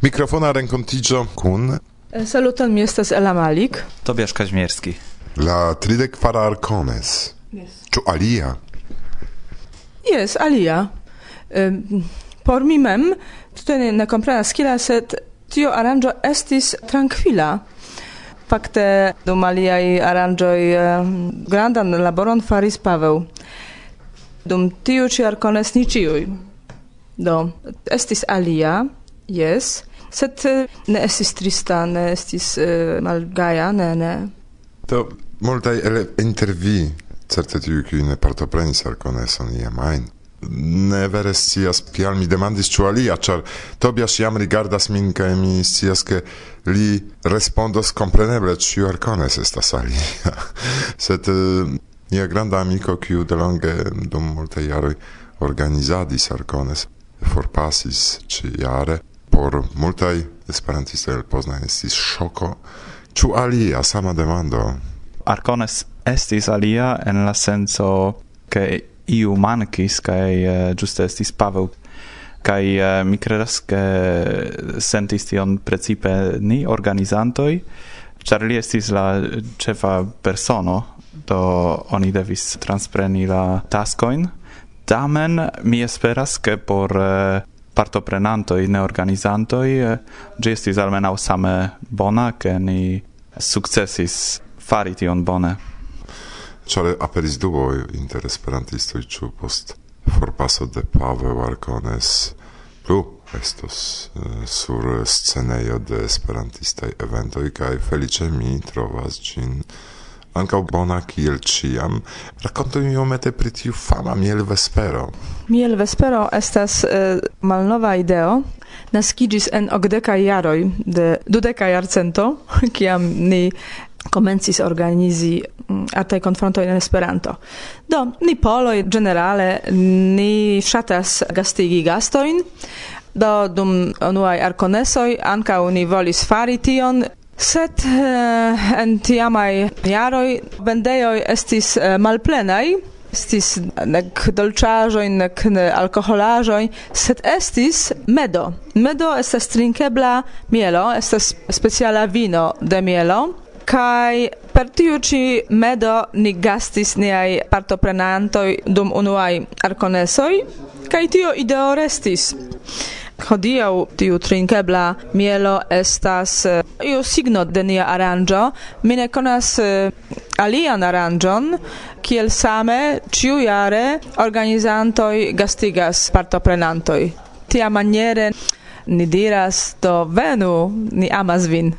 Mikrofona renkontigio kun... Saluton, mi estas Ela Malik. Tobiasz Kaźmierski. La tridek para arcones. Yes. Ĉu alia? Yes, alia. Um, por mi mem, tute ne, ne komprenas kila, sed tio aranjo estis tranquila. Fakte dum aliaj aranĝoj um, grandan laboron faris Paweł. Dum tiu ci arcones ni ciui. Do, estis alia, Yes. Sed eh, ne estis trista, ne estis uh, malgaja, ne, ne. Do, multaj el intervi, certe tiu, kiuj ne partoprenis arkoneson iam ajn, ne vere scias kial mi demandis ĉu alia, ĉar Tobias jam rigardas min kaj mi scias ke li respondos kompreneble ĉiu arkones estas alia. Sed eh, uh, nia granda amiko, kiu delonge dum multaj jaroj organizadis arcones forpasis ĉi jare, por multaj esperantistoj el Poznań estis ŝoko. Ĉu alia sama demando? Arcones estis alia en la senso che iu mancis kai uh, eh, giuste estis Pavel kai uh, eh, mi credas ke sentis tion precipe ni organizantoi ĉar li estis la ĉefa persono do oni devis transpreni la taskoin tamen mi esperas ke por uh, partoprenantoj, ne organizantoj, ĝi eh, gestis almenaŭ same bona, ke ni sukcesis fari tion bone. Ĉar aperis duo inter esperantistoj ĉu post forpaso de Pavel Arcones plu estos uh, sur scenejo de esperantistaj eventoj kaj feliĉe mi trovas ĝin ankaŭ bona kiel ĉiam. Rakontu mi iomete pri tiu fama mielvespero. Miel Vespero estas uh, malnova ideo, naskiĝis en ogdeka jaroj de dudeka jarcento, kiam ni komencis organizi artaj konfrontoj en Esperanto. Do, ni poloj generale, ni ŝatas gastigi gastojn, do dum unuaj arkonesoj ankaŭ ni volis fari tion, sed eh, en tiamaj jaroj vendejoj estis eh, malplenaj, estis nek dolĉaĵoj nek ne alkoholaĵoj sed estis medo. Medo estas trinkebla mielo estas speciala vino de mielo kaj per tiu ĉi medo ni gastis niaj partoprenantoj dum unuaj arkonesoj kaj tio ideo restis. Hodiau tiu trinkebla mielo estas eh, io signo de nia aranjo mi ne konas eh, alian aranĝon, kiel same ĉiujare organizantoj gastigas partoprenantoj. Tia maniere ni diras do venu, ni amas vin.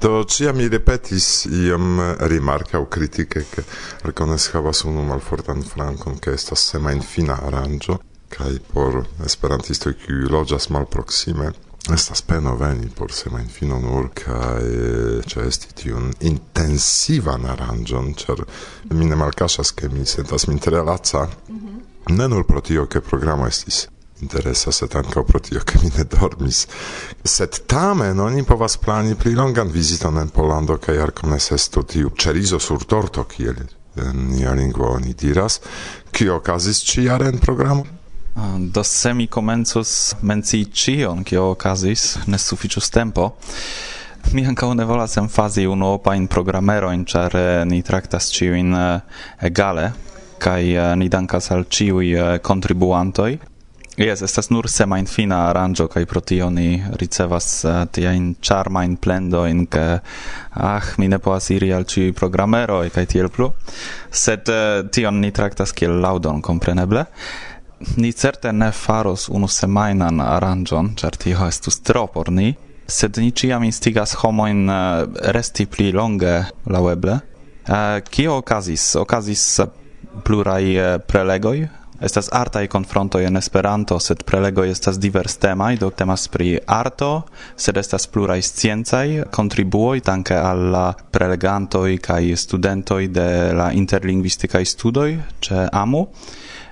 Do ciam mi repetis iam rimarca o critice che recones havas unu malfortan francon che estas semain fina aranĝo kaj por esperantistoj kiuj loĝas malproksime Estas peno veni por semain fino nur cae cesti tiun intensivan arangion, cer mi ne malcasas che mi sentas min tre laca, mm -hmm. ne nur pro tio che programo estis interesa sed ankaŭ pro tio ke mi ne dormis. Sed tamen oni povas plani pli longan viziton en Pollando kaj arkomnesestu tiu ĉerizo sur torto kiel en nia lingvo oni diras, kio okazis ĉi jare en programo. Do se mi comenzus menci cion, cio ocasis, ne sufficius tempo, mi ancao ne volas enfasi unuopain programeroin, char eh, ni tractas ciuin eh, egale, kai eh, ni dankas al ciui contribuantoi. Yes, estas nur semain fina aranjo, kai pro tio ni ricevas uh, in plendo, in ke ach, mi ne poas iri al ciui programeroi, kai tiel plu. Sed uh, tion ni tractas kiel laudon, compreneble ni certe ne faros unu semainan aranĝon, ĉar tio estus tro por ni, sed ni ĉiam instigas homojn eh, resti pli longe laŭeble. Eh, kio okazis? Okazis eh, pluraj prelegoj Estas artaj konfronto en Esperanto, sed prelego estas divers temaj, do temas pri arto, sed estas pluraj sciencaj kontribuoj danke al la prelegantoj kaj studentoj de la interlingvistikaj studoj ĉe AMU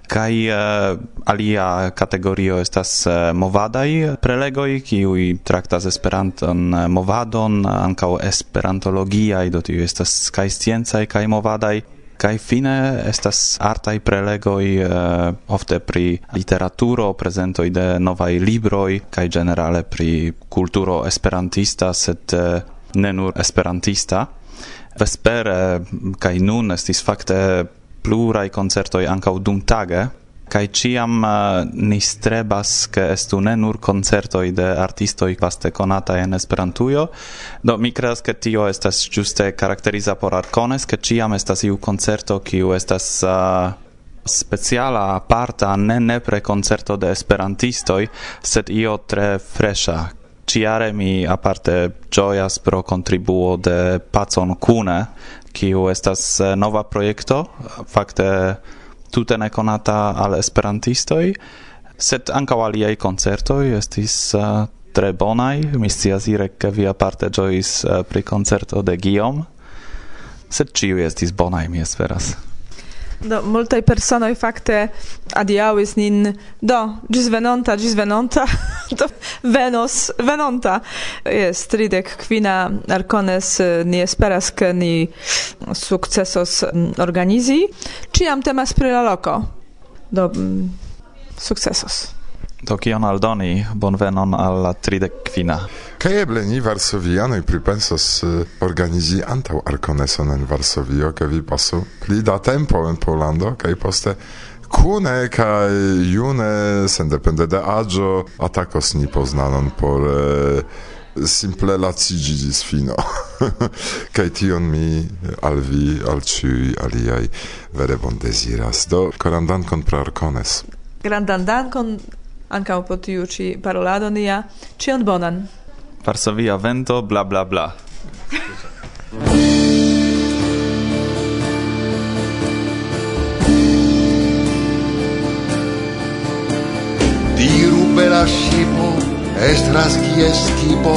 kai uh, eh, alia kategorio estas eh, uh, movadai prelegoi kiui traktas esperanton uh, movadon ankaŭ esperantologiaj do tiu estas kaj sciencaj kaj movadai kai fine estas artaj prelegoi uh, ofte pri literaturo prezento de novaj libroj kaj generale pri kulturo esperantista sed uh, ne nur esperantista. Vespere kai nun estis fakte plurai concertoi ancau dumtage, kai ciam uh, ni strebas ke estu ne nur concertoi de artistoi vaste conata en Esperantujo. Do mi creas ke tio estas juste karakteriza por Arcones ke ciam estas iu concerto kiu estas uh, speciala aparta ne nepre concerto de esperantistoj sed io tre fresha ciare mi aparte gioias pro contribuo de Pacon Cune, kiu estas eh, nova projekto, fakte tute nekonata al esperantistoj, sed ankaŭ aliaj koncertoj estis eh, tre bonaj. Mi scias, ire, ke via parte ĝojis eh, pri koncerto de Guillaume, sed ĉiuj estis bonaj, mi esperas. Do, multaj personoj fakte adiałis nin do, gis venonta, gis venonta, do, venos, venonta. Jest, tridek kvina arcones ni esperas, ke ni sukcesos organizi. Ciam temas pri la loco. Do, sukcesos. Do kion aldoni bonvenon al la tridek kvina. Kaj eble ni varsovianoj pripensas organizi antaŭ arkoneson en Varsovio, ke vi pasu pli da tempo en Pollando kaj poste Kune kaj june sendepende de aĝo atakos ni poznanon por simple lacigi dis fino. Kaj tion mi al vi, al ĉiuj aliaj vere bondeziras. Do korandankon pro arkones. Grandan dankon ankaŭ po tiu ĉi parolado nia. Ĉion bonan. Varsovia vento bla bla bla. Diru bela la ŝipo estras kies tipo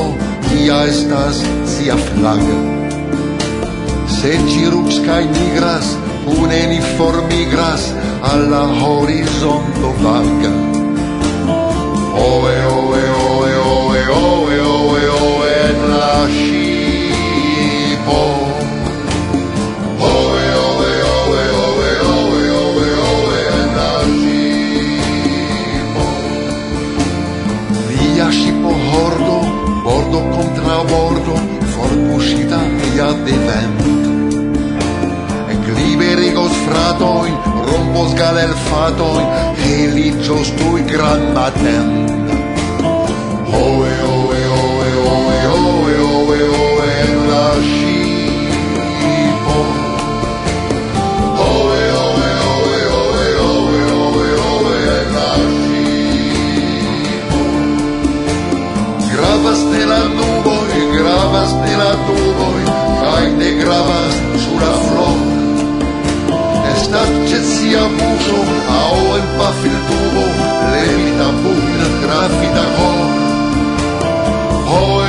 kia estas sia flaga Se cirux kaj nigras, une ni formigras alla horizonto vaga. Ove, ove, ove, ove, ove, ove, ove, en la scipo. Ove, ove, ove, ove, ove, ove, ove, en la scipo. Via scipo hordo, bordo contra bordo, forbuscita via de vento. E gliberi cos rompos galel fatoj heliĝos tuj grandmaten. Oh, si abuso Ao empaffi il tubo Levita pugna, grafita con. Poi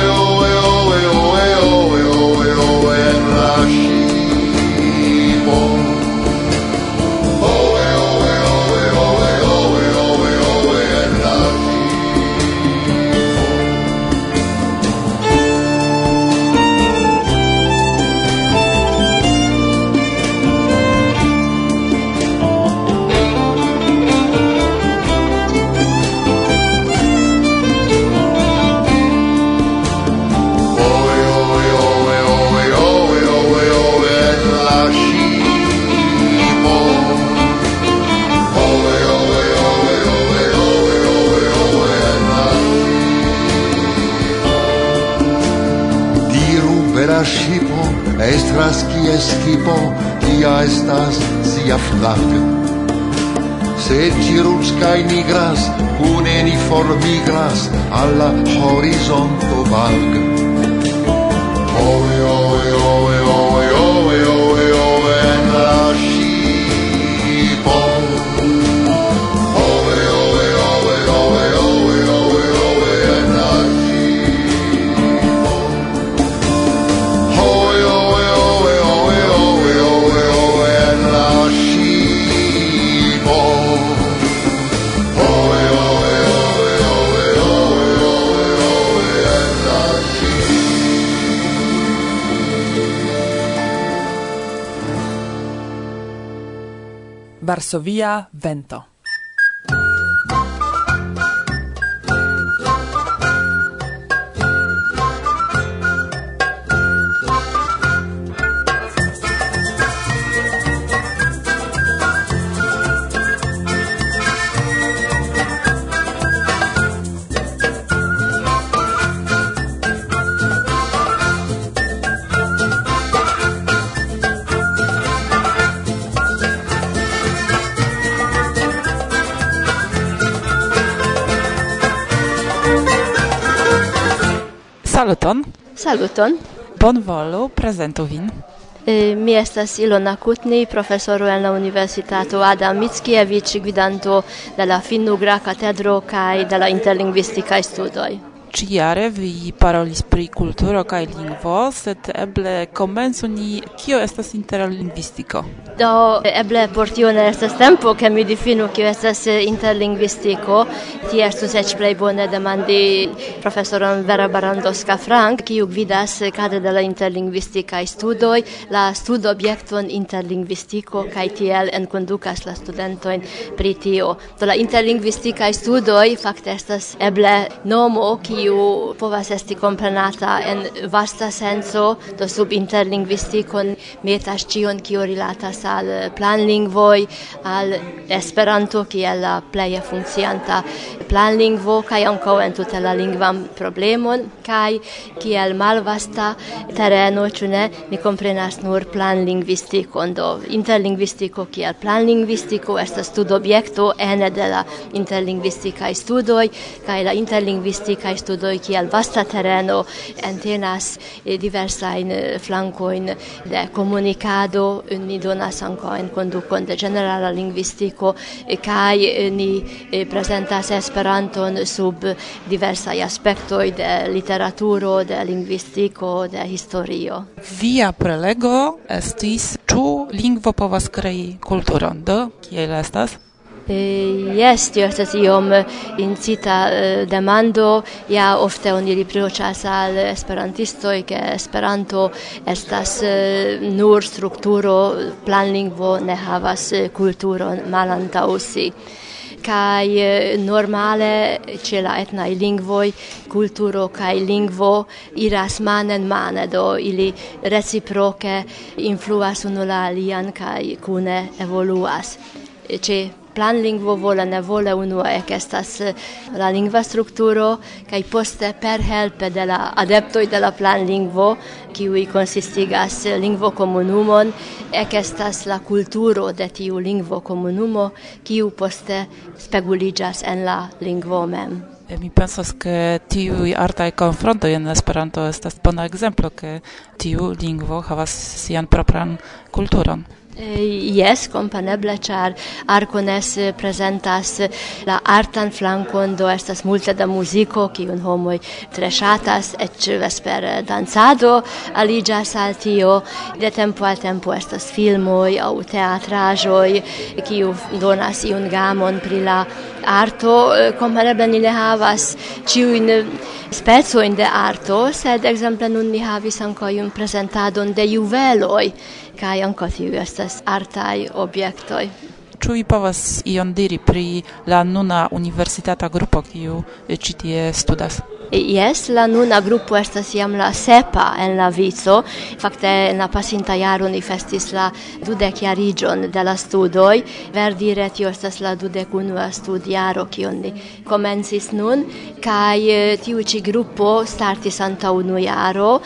varsovia vento. Saluton. Saluton. Bonvolu, prezentu vin. Mi estas Ilona Kutni, profesoro en la Universitato Adam Mickiewicz, gvidanto de la Finnugra Katedro kaj de la Interlingvistikaj Studoj ciare vi parolis pri kulturo kaj lingvo, sed eble komencu ni kio estas interlingvistiko. Do eble por tio ne estas tempo ke mi difinu kio estas interlingvistiko, Ti estus eĉ plej bone demandi profesoron Vera Barandoska Frank, kiu gvidas kadre de la interlingvistikaj studoj la studobjekton interlingvistiko kaj tiel enkondukas la studentojn pri tio. Do la interlingvistikaj studoj fakte estas eble nomo kiu kiu povas esti komprenata en vasta senso, do sub interlingvistikon metas ĉion kiu rilatas al planlingvoj, al Esperanto kiel la pleje funkcianta planlingvo kaj ankaŭ en tute la lingvan problemon kaj kiel malvasta tereno, ĉu ne, ni komprenas nur planlingvistikon, do interlingvistiko kiel planlingvistiko estas studobjekto ene de la interlingvistikaj studoj kaj la interlingvistikaj studoj studoj kiel vasta tereno entenas eh, diversajn eh, flankojn de komunikado, eh, ni donas ankaŭ en kondukon de ĝenerala lingvistiko kaj ni prezentas Esperanton sub diversaj aspektoj de literaturo, de lingvistiko, de historio. Via prelego estis ĉu lingvo povas krei kulturon, do kiel estas? Jes, tio estas iom eh, incita eh, demando, ja ofte oni riproĉas al esperantistoj, ke Esperanto estas eh, nur strukturo, planlingvo ne havas kulturon malantaŭ si kai normale ce la etnai lingvoi kulturo kai lingvo iras manen mane do ili reciproke influas unu la alian kai kune evoluas. Ce planlingvo vola ne vola unua ekestas eh, la lingva strukturo kaj poste per helpe de la adeptoj de la planlingvo kiu konsistigas lingvo komunumon eh, ekestas la kulturo de tiu lingvo komunumo kiu poste speguliĝas en la lingvo mem. Mi pensas ke tiu artaj konfronto en Esperanto estas bona ekzemplo ke tiu lingvo havas sian propran kulturon. Eh, yes, compreneble, char Arcones presentas la artan flancon, do estas multe da musico, un homoi tre shatas, eĉ vesper dancado aliĝas al tio, de tempo al tempo estas filmoi au teatrajoi, kiu donas iun gamon pri la arto. Eh, compreneble, ni ne havas ciuin spezoin de arto, sed exemple, nun ni havis anco iun presentadon de juveloi, kai anko tiu estas artai objektoj. Ĉu vi povas ion diri pri la nuna universitata grupo kiu eh, ĉi tie studas? Jes, la nuna grupo estas jam la sepa en la vico. Fakte en la pasinta jaro ni festis la dudek jariĝon de la studoj. Verdire tio estas la dudek unua studjaro kion ni komencis nun kaj eh, tiu ĉi grupo startis antaŭ unu jaro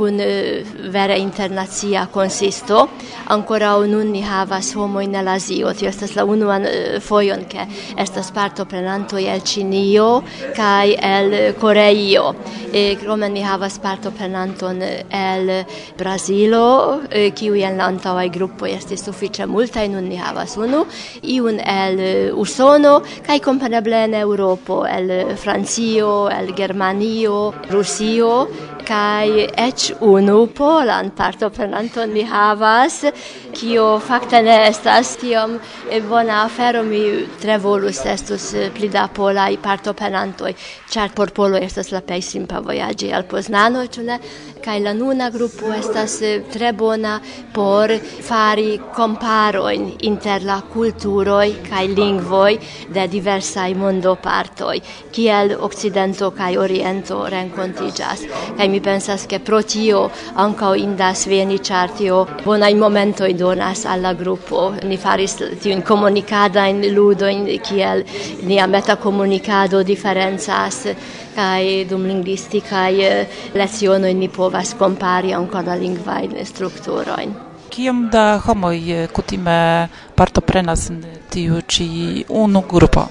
kun eh, vera internacia consisto. ancora nun ni havas homojn el Azio. Tio estas la unuan eh, fojon, ke estas partoprenantoj el Ĉinio kaj el Koreio. E, krome ni havas partoprenanton eh, el Brazilo, kiu en la antaŭaj grupoj estis sufiĉe multaj, nun ni havas unu, iun el Usono kaj kompreneble en Eŭropo, el Francio, el Germanio, Rusio kaj eĉ unu polan partoprenanton mi havas, kio fakte ne estas tiom bona afero, mi tre volus estus pli da polaj partoprenantoj, ĉar por polo estas la plej simpa vojaĝi al Poznano, ĉu ne? Kaj la nuna grupo estas tre bona por fari komparojn inter la kulturoj kaj lingvoj de diversaj mondopartoj, kiel Okcidento kaj Oriento renkontiĝas. Kaj mi pensas, ke pro tio ankaŭ indas veni, ĉar tio bonaj momentoj donas al la grupo. Ni faris tiun komunikadajn ludojn kiel nia metakomunikado diferencas kai dum linguistica e eh, lezione ni povas kompari ankaŭ la lingvajn strukturojn. Kiom da homoj eh, kutime partoprenas en tiu ĉi unu grupo?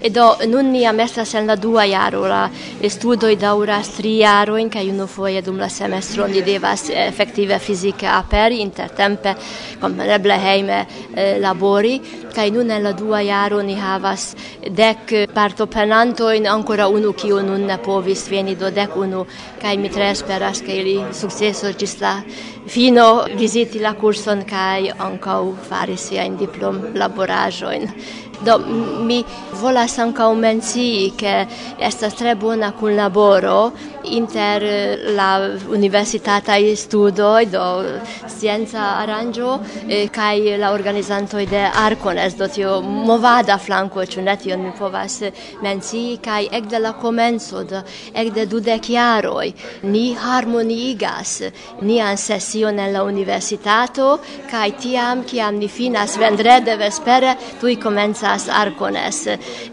Edo nun ni jam estas en la dua jaro, la studoj daŭras tri jarojn uno unufoje dum la semestro oni devas eh, efektive fizike aperi, intertempe kompreneble heime eh, labori. Kai nun en la dua jaro ni havas dek partoprenantojn ancora unu kiu nun ne povis veni do dek unu. Kaj mi tre speras ke ili sukcesos ĝis la fino viziti la kurson kai ankaŭ fari siajn diplom laboraĵojn. Do mi volas ankaŭ mencii, ke estas tre bona kunlaboro inter eh, la universitata studo do scienza aranĝo eh, kaj la organizantoj de Arcones do tio movada flanko ĉu ne tion mi povas mencii kaj ekde la komenco de ekde dudek jaroj ni harmonigas nian sesion en la universitato kaj tiam kiam ni finas vendrede vespere tuj komencas Arcones.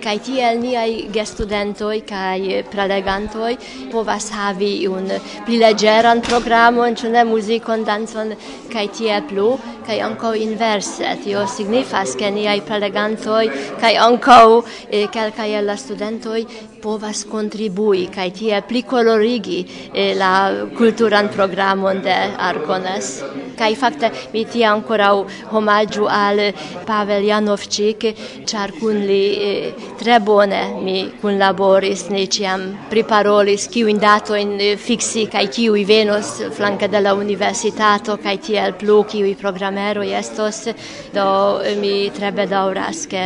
Kai tiel niaj gestudentoi kai prelegantoi povas povas havi un pli legeran programon, ĉu ne muzikon, dancon kaj tiel plu kai anko inverse tio signifas ke niaj prelegantoj kai anko eh, kelkaj el la studentoj povas kontribui kai tie pli kolorigi eh, la kulturan programon de Arkones kai fakte mi tie ancora homaĝu al Pavel Janovčik char kun li eh, tre bone mi kunlaboris ne ciam priparolis kiujn datojn fiksi kaj kiuj venos flanke de la universitato ti el plu kiuj program kameroj estos, do mi tre bedaŭras, ke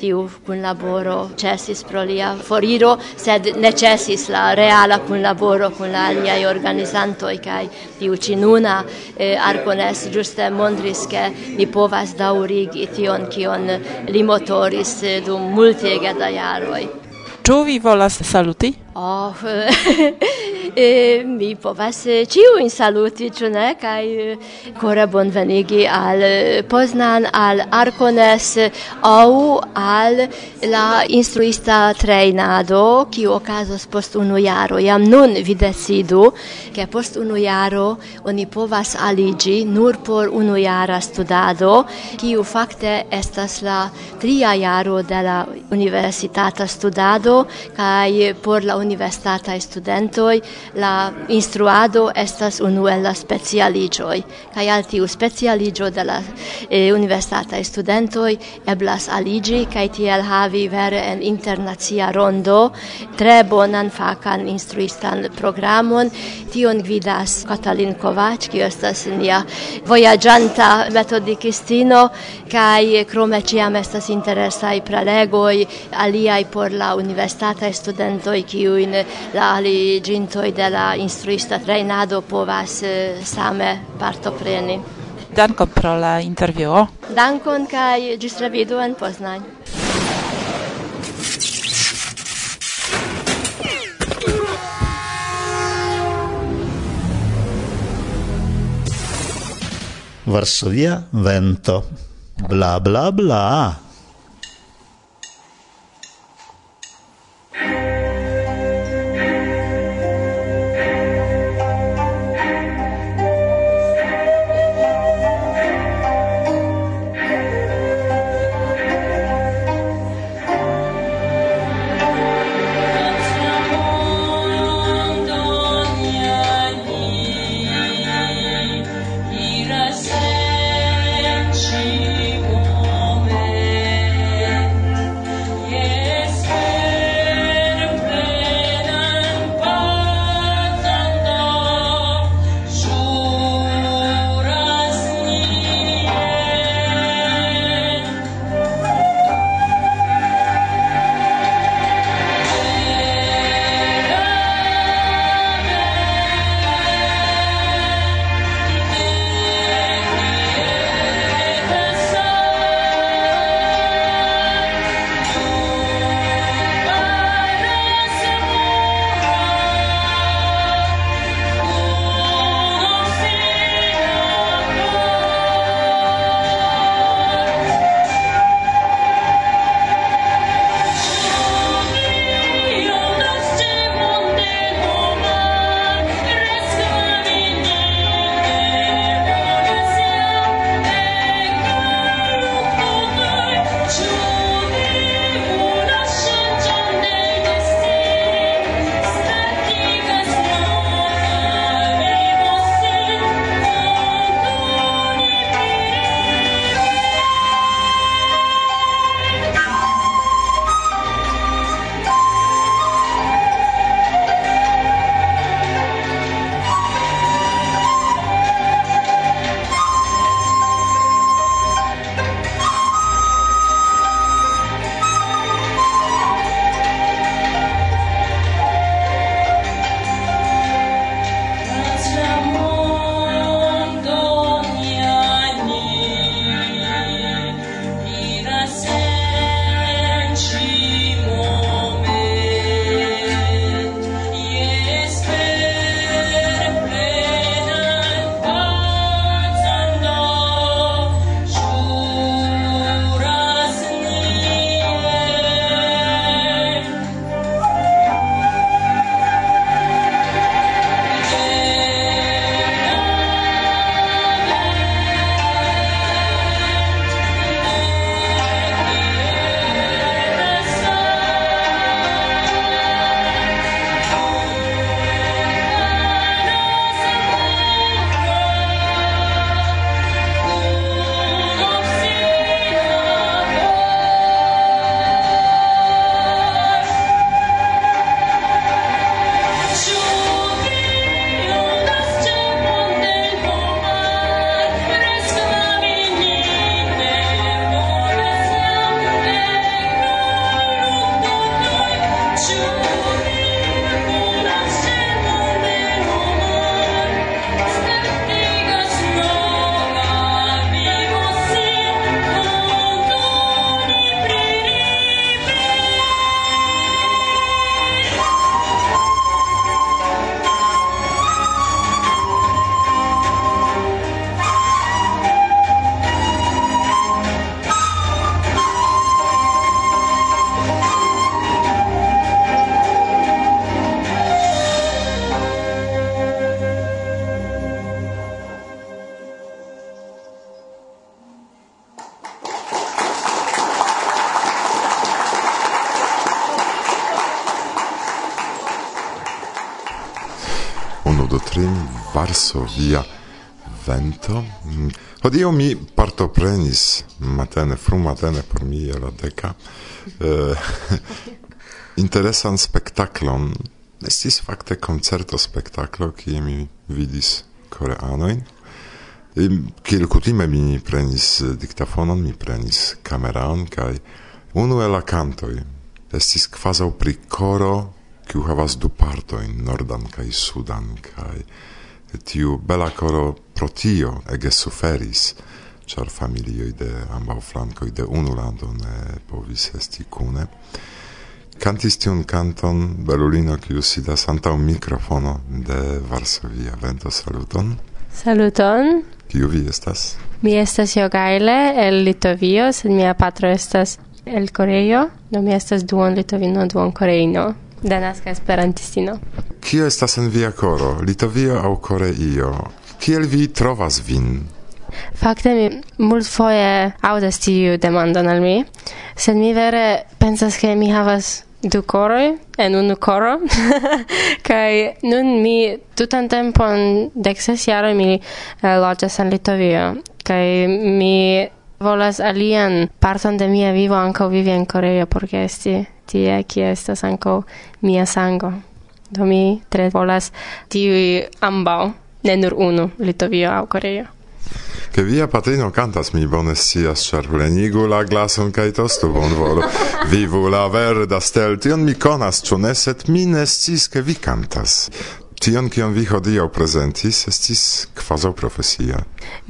tiu kunlaboro ĉesis pro lia foriro, sed ne ĉesis la reala kunlaboro kun la aliaj organizantoj kaj tiu ĉi nuna eh, Arkones ĝuste montris, ke ni povas daŭrigi tion, kion li motoris dum multege da jaroj. Ĉu vi volas saluti? Oh, e, mi povas eh, ciuin saluti, ciu ne? Kaj eh, kore bonvenigi al eh, Poznan, al Arcones, au al la instruista treinado, kiu okazos post unu jaro. Jam nun vi decidu, ke post unu jaro oni povas aligi nur por unu jara studado, kiu fakte estas la tria jaro de la universitata studado kaj por la universitataj studentoi la instruado estas unu el la specialigioi, kaj al tiu de la eh, universitataj studentoi eblas aligi, kaj tiel havi vere en internacia rondo tre bonan fakan instruistan programon. Tion gvidas Katalin Kovac kiu estas nia vojaĝanta metodikistino kaj krome ciam estas interesaj prelegoj aliaj por la universitataj studentoj kiu kiujn la aliĝintoj de la instruista trejnado povas eh, same partopreni. Dankon pro la intervjuo. Dankon kaj ĝis revido en Poznań. Varsovia vento. Bla bla bla. Katrin Varsovia vento. Mm. Hodio mi partoprenis matene, frumatene por mi la deca. eh, interesan spektaklon. Estis fakte koncerto spektaklo, kie mi vidis koreanoin. Kiel kutime mi prenis diktafonon, mi prenis kameraon, kaj unu el la kantoj estis kvazaŭ pri koro kiu havas du partojn nordan kaj sudan kaj tiu bela koro pro tio ege suferis ĉar familio de ambau flankoj de unu lando ne povis esti cune cantis tiun canton belulino kiu sidas antaŭ mikrofono de Varsovia. Vento saluton. Saluton. Kiu vi estas? Mi estas Jogaile el Litovio sed mia patro estas el coreio no mi estas duon litovino duon coreino Danaska esperantistino. Kio estas en via koro, Litovio aŭ Koreio? Kiel vi trovas vin? Fakte mi multfoje aŭdas tiu demandon al mi, sed mi vere pensas ke mi havas du coroi en unu coro kai nun mi tutan tempon dek ses jaroj mi eh, loĝas en Litovio kaj mi volas alian parton de mia vivo ankaŭ vivi en Koreio por esti tie, kie estas ankaŭ mia sango. Do mi tre volas tiuj ambaŭ, ne nur unu, Litovio aŭ Koreio. Ke via patrino cantas mi bone scias, char plenigu la glason kaj tostu bonvolu. Vivu la verda stel, tion mi konas, ĉu ne, sed mi ne sciis, vi cantas. Tion, kion vi hodiaŭ prezentis, estis kvazaŭ profesia.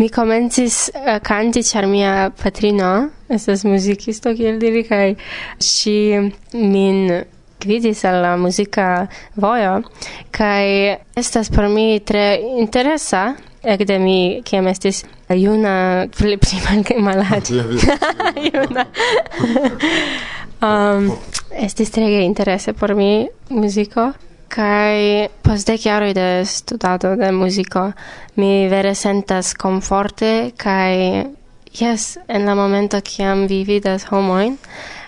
Mi komencis uh, kanti, ĉar mia patrino estas muzikisto, kiel diri, kaj ŝi min gvidis al la muzika vojo, kaj estas por mi tre interesa, ekde mi, kiam estis juna, pli, pli malaĝa, juna. um, estis tre interese por mi muziko, Kai post dec jaroi de studado de musico mi vere sentas conforte kai yes en la momento kiam vi vidas homoin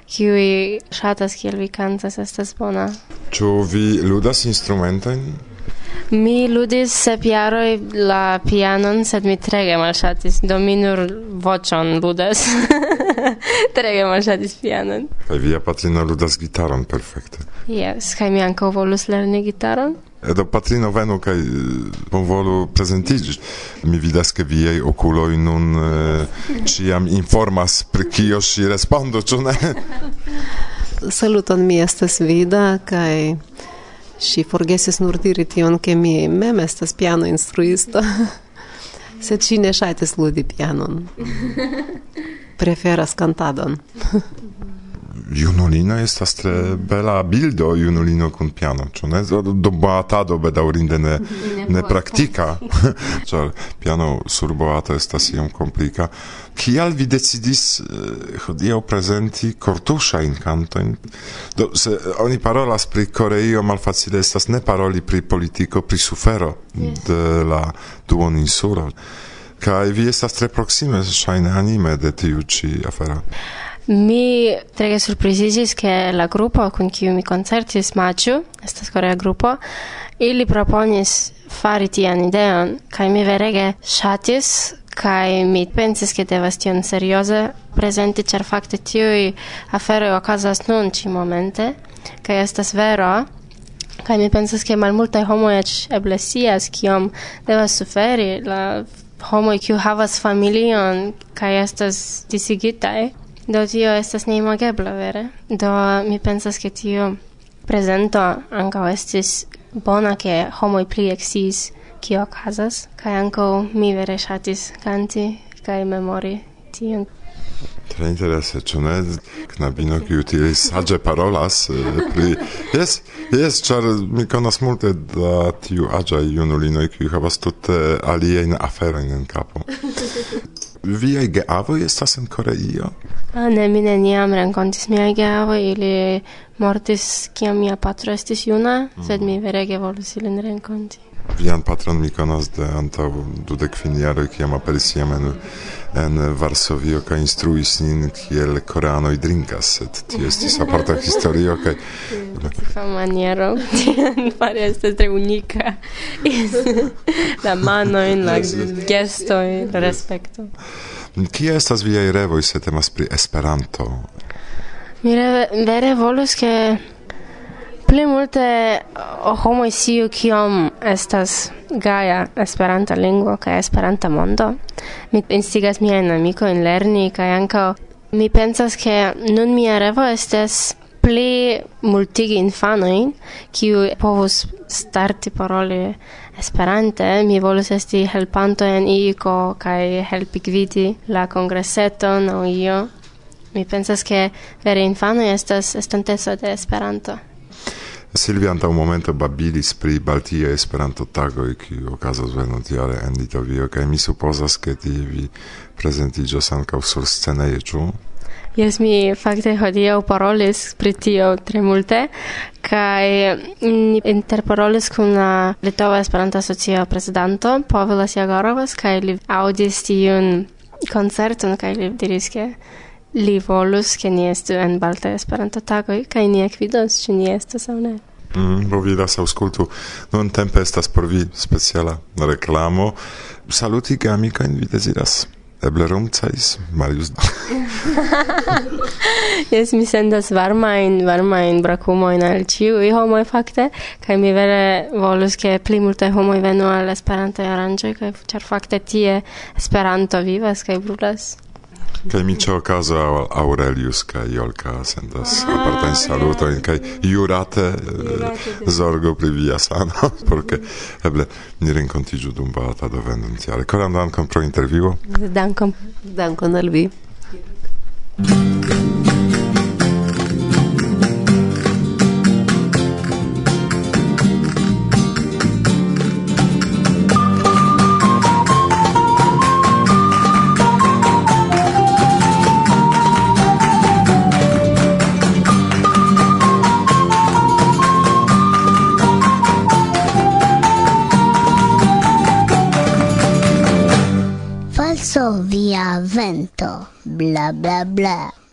qui shatas kiel vi cantas estas bona Ĉu vi ludas instrumentojn? Mi ludis sep jaroj la pianon, sed mi trege malŝatis, do mi nur voĉon ludas. trege malŝatis pianon. Kaj via patrino ludas gitaron perfekte. Yes, kaj mi ankaŭ volus lerni gitaron. Eh, do patrino venu kaj eh, bonvolu prezentiĝi. Mi vidas ke viaj okuloj nun eh, ĉiam informas pri kio ŝi respondo, ĉu ne? Saluton, mi estas Vida kaj Si forgesis nur diri tion, ke mi mem estas piano instruisto, sed si ne ŝajtis ludi pianon. Preferas kantadon. junulino estas tre bela bildo junulino kun piano, ĉu ne? Do boatado bedaŭrinde ne ne praktika, ĉar piano sur boato estas iom komplika. Kial vi decidis eh, hodiaŭ prezenti kortuŝajn kantojn? Do se oni parolas pri Koreio malfacile estas ne paroli pri politiko, pri sufero de la duoninsulo. Kaj vi estas tre proksime ŝajne anime de tiu ĉi afero. Mi trege surprizigis che la gruppo con cui mi concertis Machu, estas scorea gruppo, ili proponis fari tian ideon, kai mi verege shatis, kai mi pensis che devas tion serioze presenti, cer fakte tiui aferoi okazas nun ci momente, kai estas vero, kai mi pensas che malmultaj homoj eĉ eble scias kiom devas suferi la homoj kiu havas familion kaj estas disigitaj. Do tio estas neimagebla, vere? Do mi pensas ke tio prezento ankaŭ estis bona ke homoj pli eksciis kio okazas kaj ankaŭ mi vere ŝatis kanti kaj memori tion. Tre interese, ĉu ne knabino kiu tiel saĝe parolas eh, pri... Jes, jes, ĉar mi konas multe da tiu aĝaj junulinoj kiuj havas tute aliajn aferojn en kapo. Viaj geavoj estas en Koreio? Ah, ne, mi neniam renkontis miaj geavoj, ili mortis kiam mia patro estis juna, mm. sed mi verege volus ilin renkonti. Vian patron mi konas de antaŭ dudek kvin jaroj, kiam aperis jam en, en Varsovio kaj instruis nin kiel koreanoj drinkas, sed tio estis aparta historio kaj fa maniero fare estas tre unika la manojn, la gestoj, la respekto. Kie estas viaj revoj se temas pri Esperanto? Mi re, vere volus ke Pli multe eh, homoj siu kiom estas gaja Esperanta lingvo kaj Esperanta mondo. Mi instigas miajn amikojn lerni kaj ankaŭ mi pensas ke nun mia revo estas pli multigi infanojn kiu povus starti paroli Esperante. Mi volus esti helpanto en iko kaj helpi gvidi la kongreseton aŭ io. Mi pensas ke vere infanoj estas estonteco de Esperanto. Silvia anta un momento babilis pri Baltia Esperanto tagoj ki okazos venontjare en Litovio kaj mi supozas ke tiuj prezentiĝos ankaŭ sur sceneje, ĉu? Jes, mi fakte hodiaŭ parolis pri tio tre multe kaj ni interparolis kun la Litova Esperanto Asocio prezidanto Povilas Jagorovas kaj li aŭdis tiun koncerton kaj li diris ke li volus che ni estu en balta esperanto tagoj kaj ni ekvidos ĉu ni estas aŭ ne. Mm, bo vidas aŭskultu. Nun tempe estas por vi speciala reklamo. Saluti amikojn vi deziras. Eble rumcais Marius. Jes mi sendas varmain, varmain brakumoin al ciui homoi fakte kai mi vere volus ke pli multe homoj venu al Esperanto aranĝoj kaj ĉar fakte tie Esperanto vivas kaj brulas. Kaj mi ĉe okazo Aurelius kaj Jolka sendas apartajn salutojn kaj jurate eh, zorgo pri via sano, porque eble ni renkontiĝu dum balata do venontiare. Koran dankon pro intervjuo. Dankon, dankon al vi. vento, bla bla bla.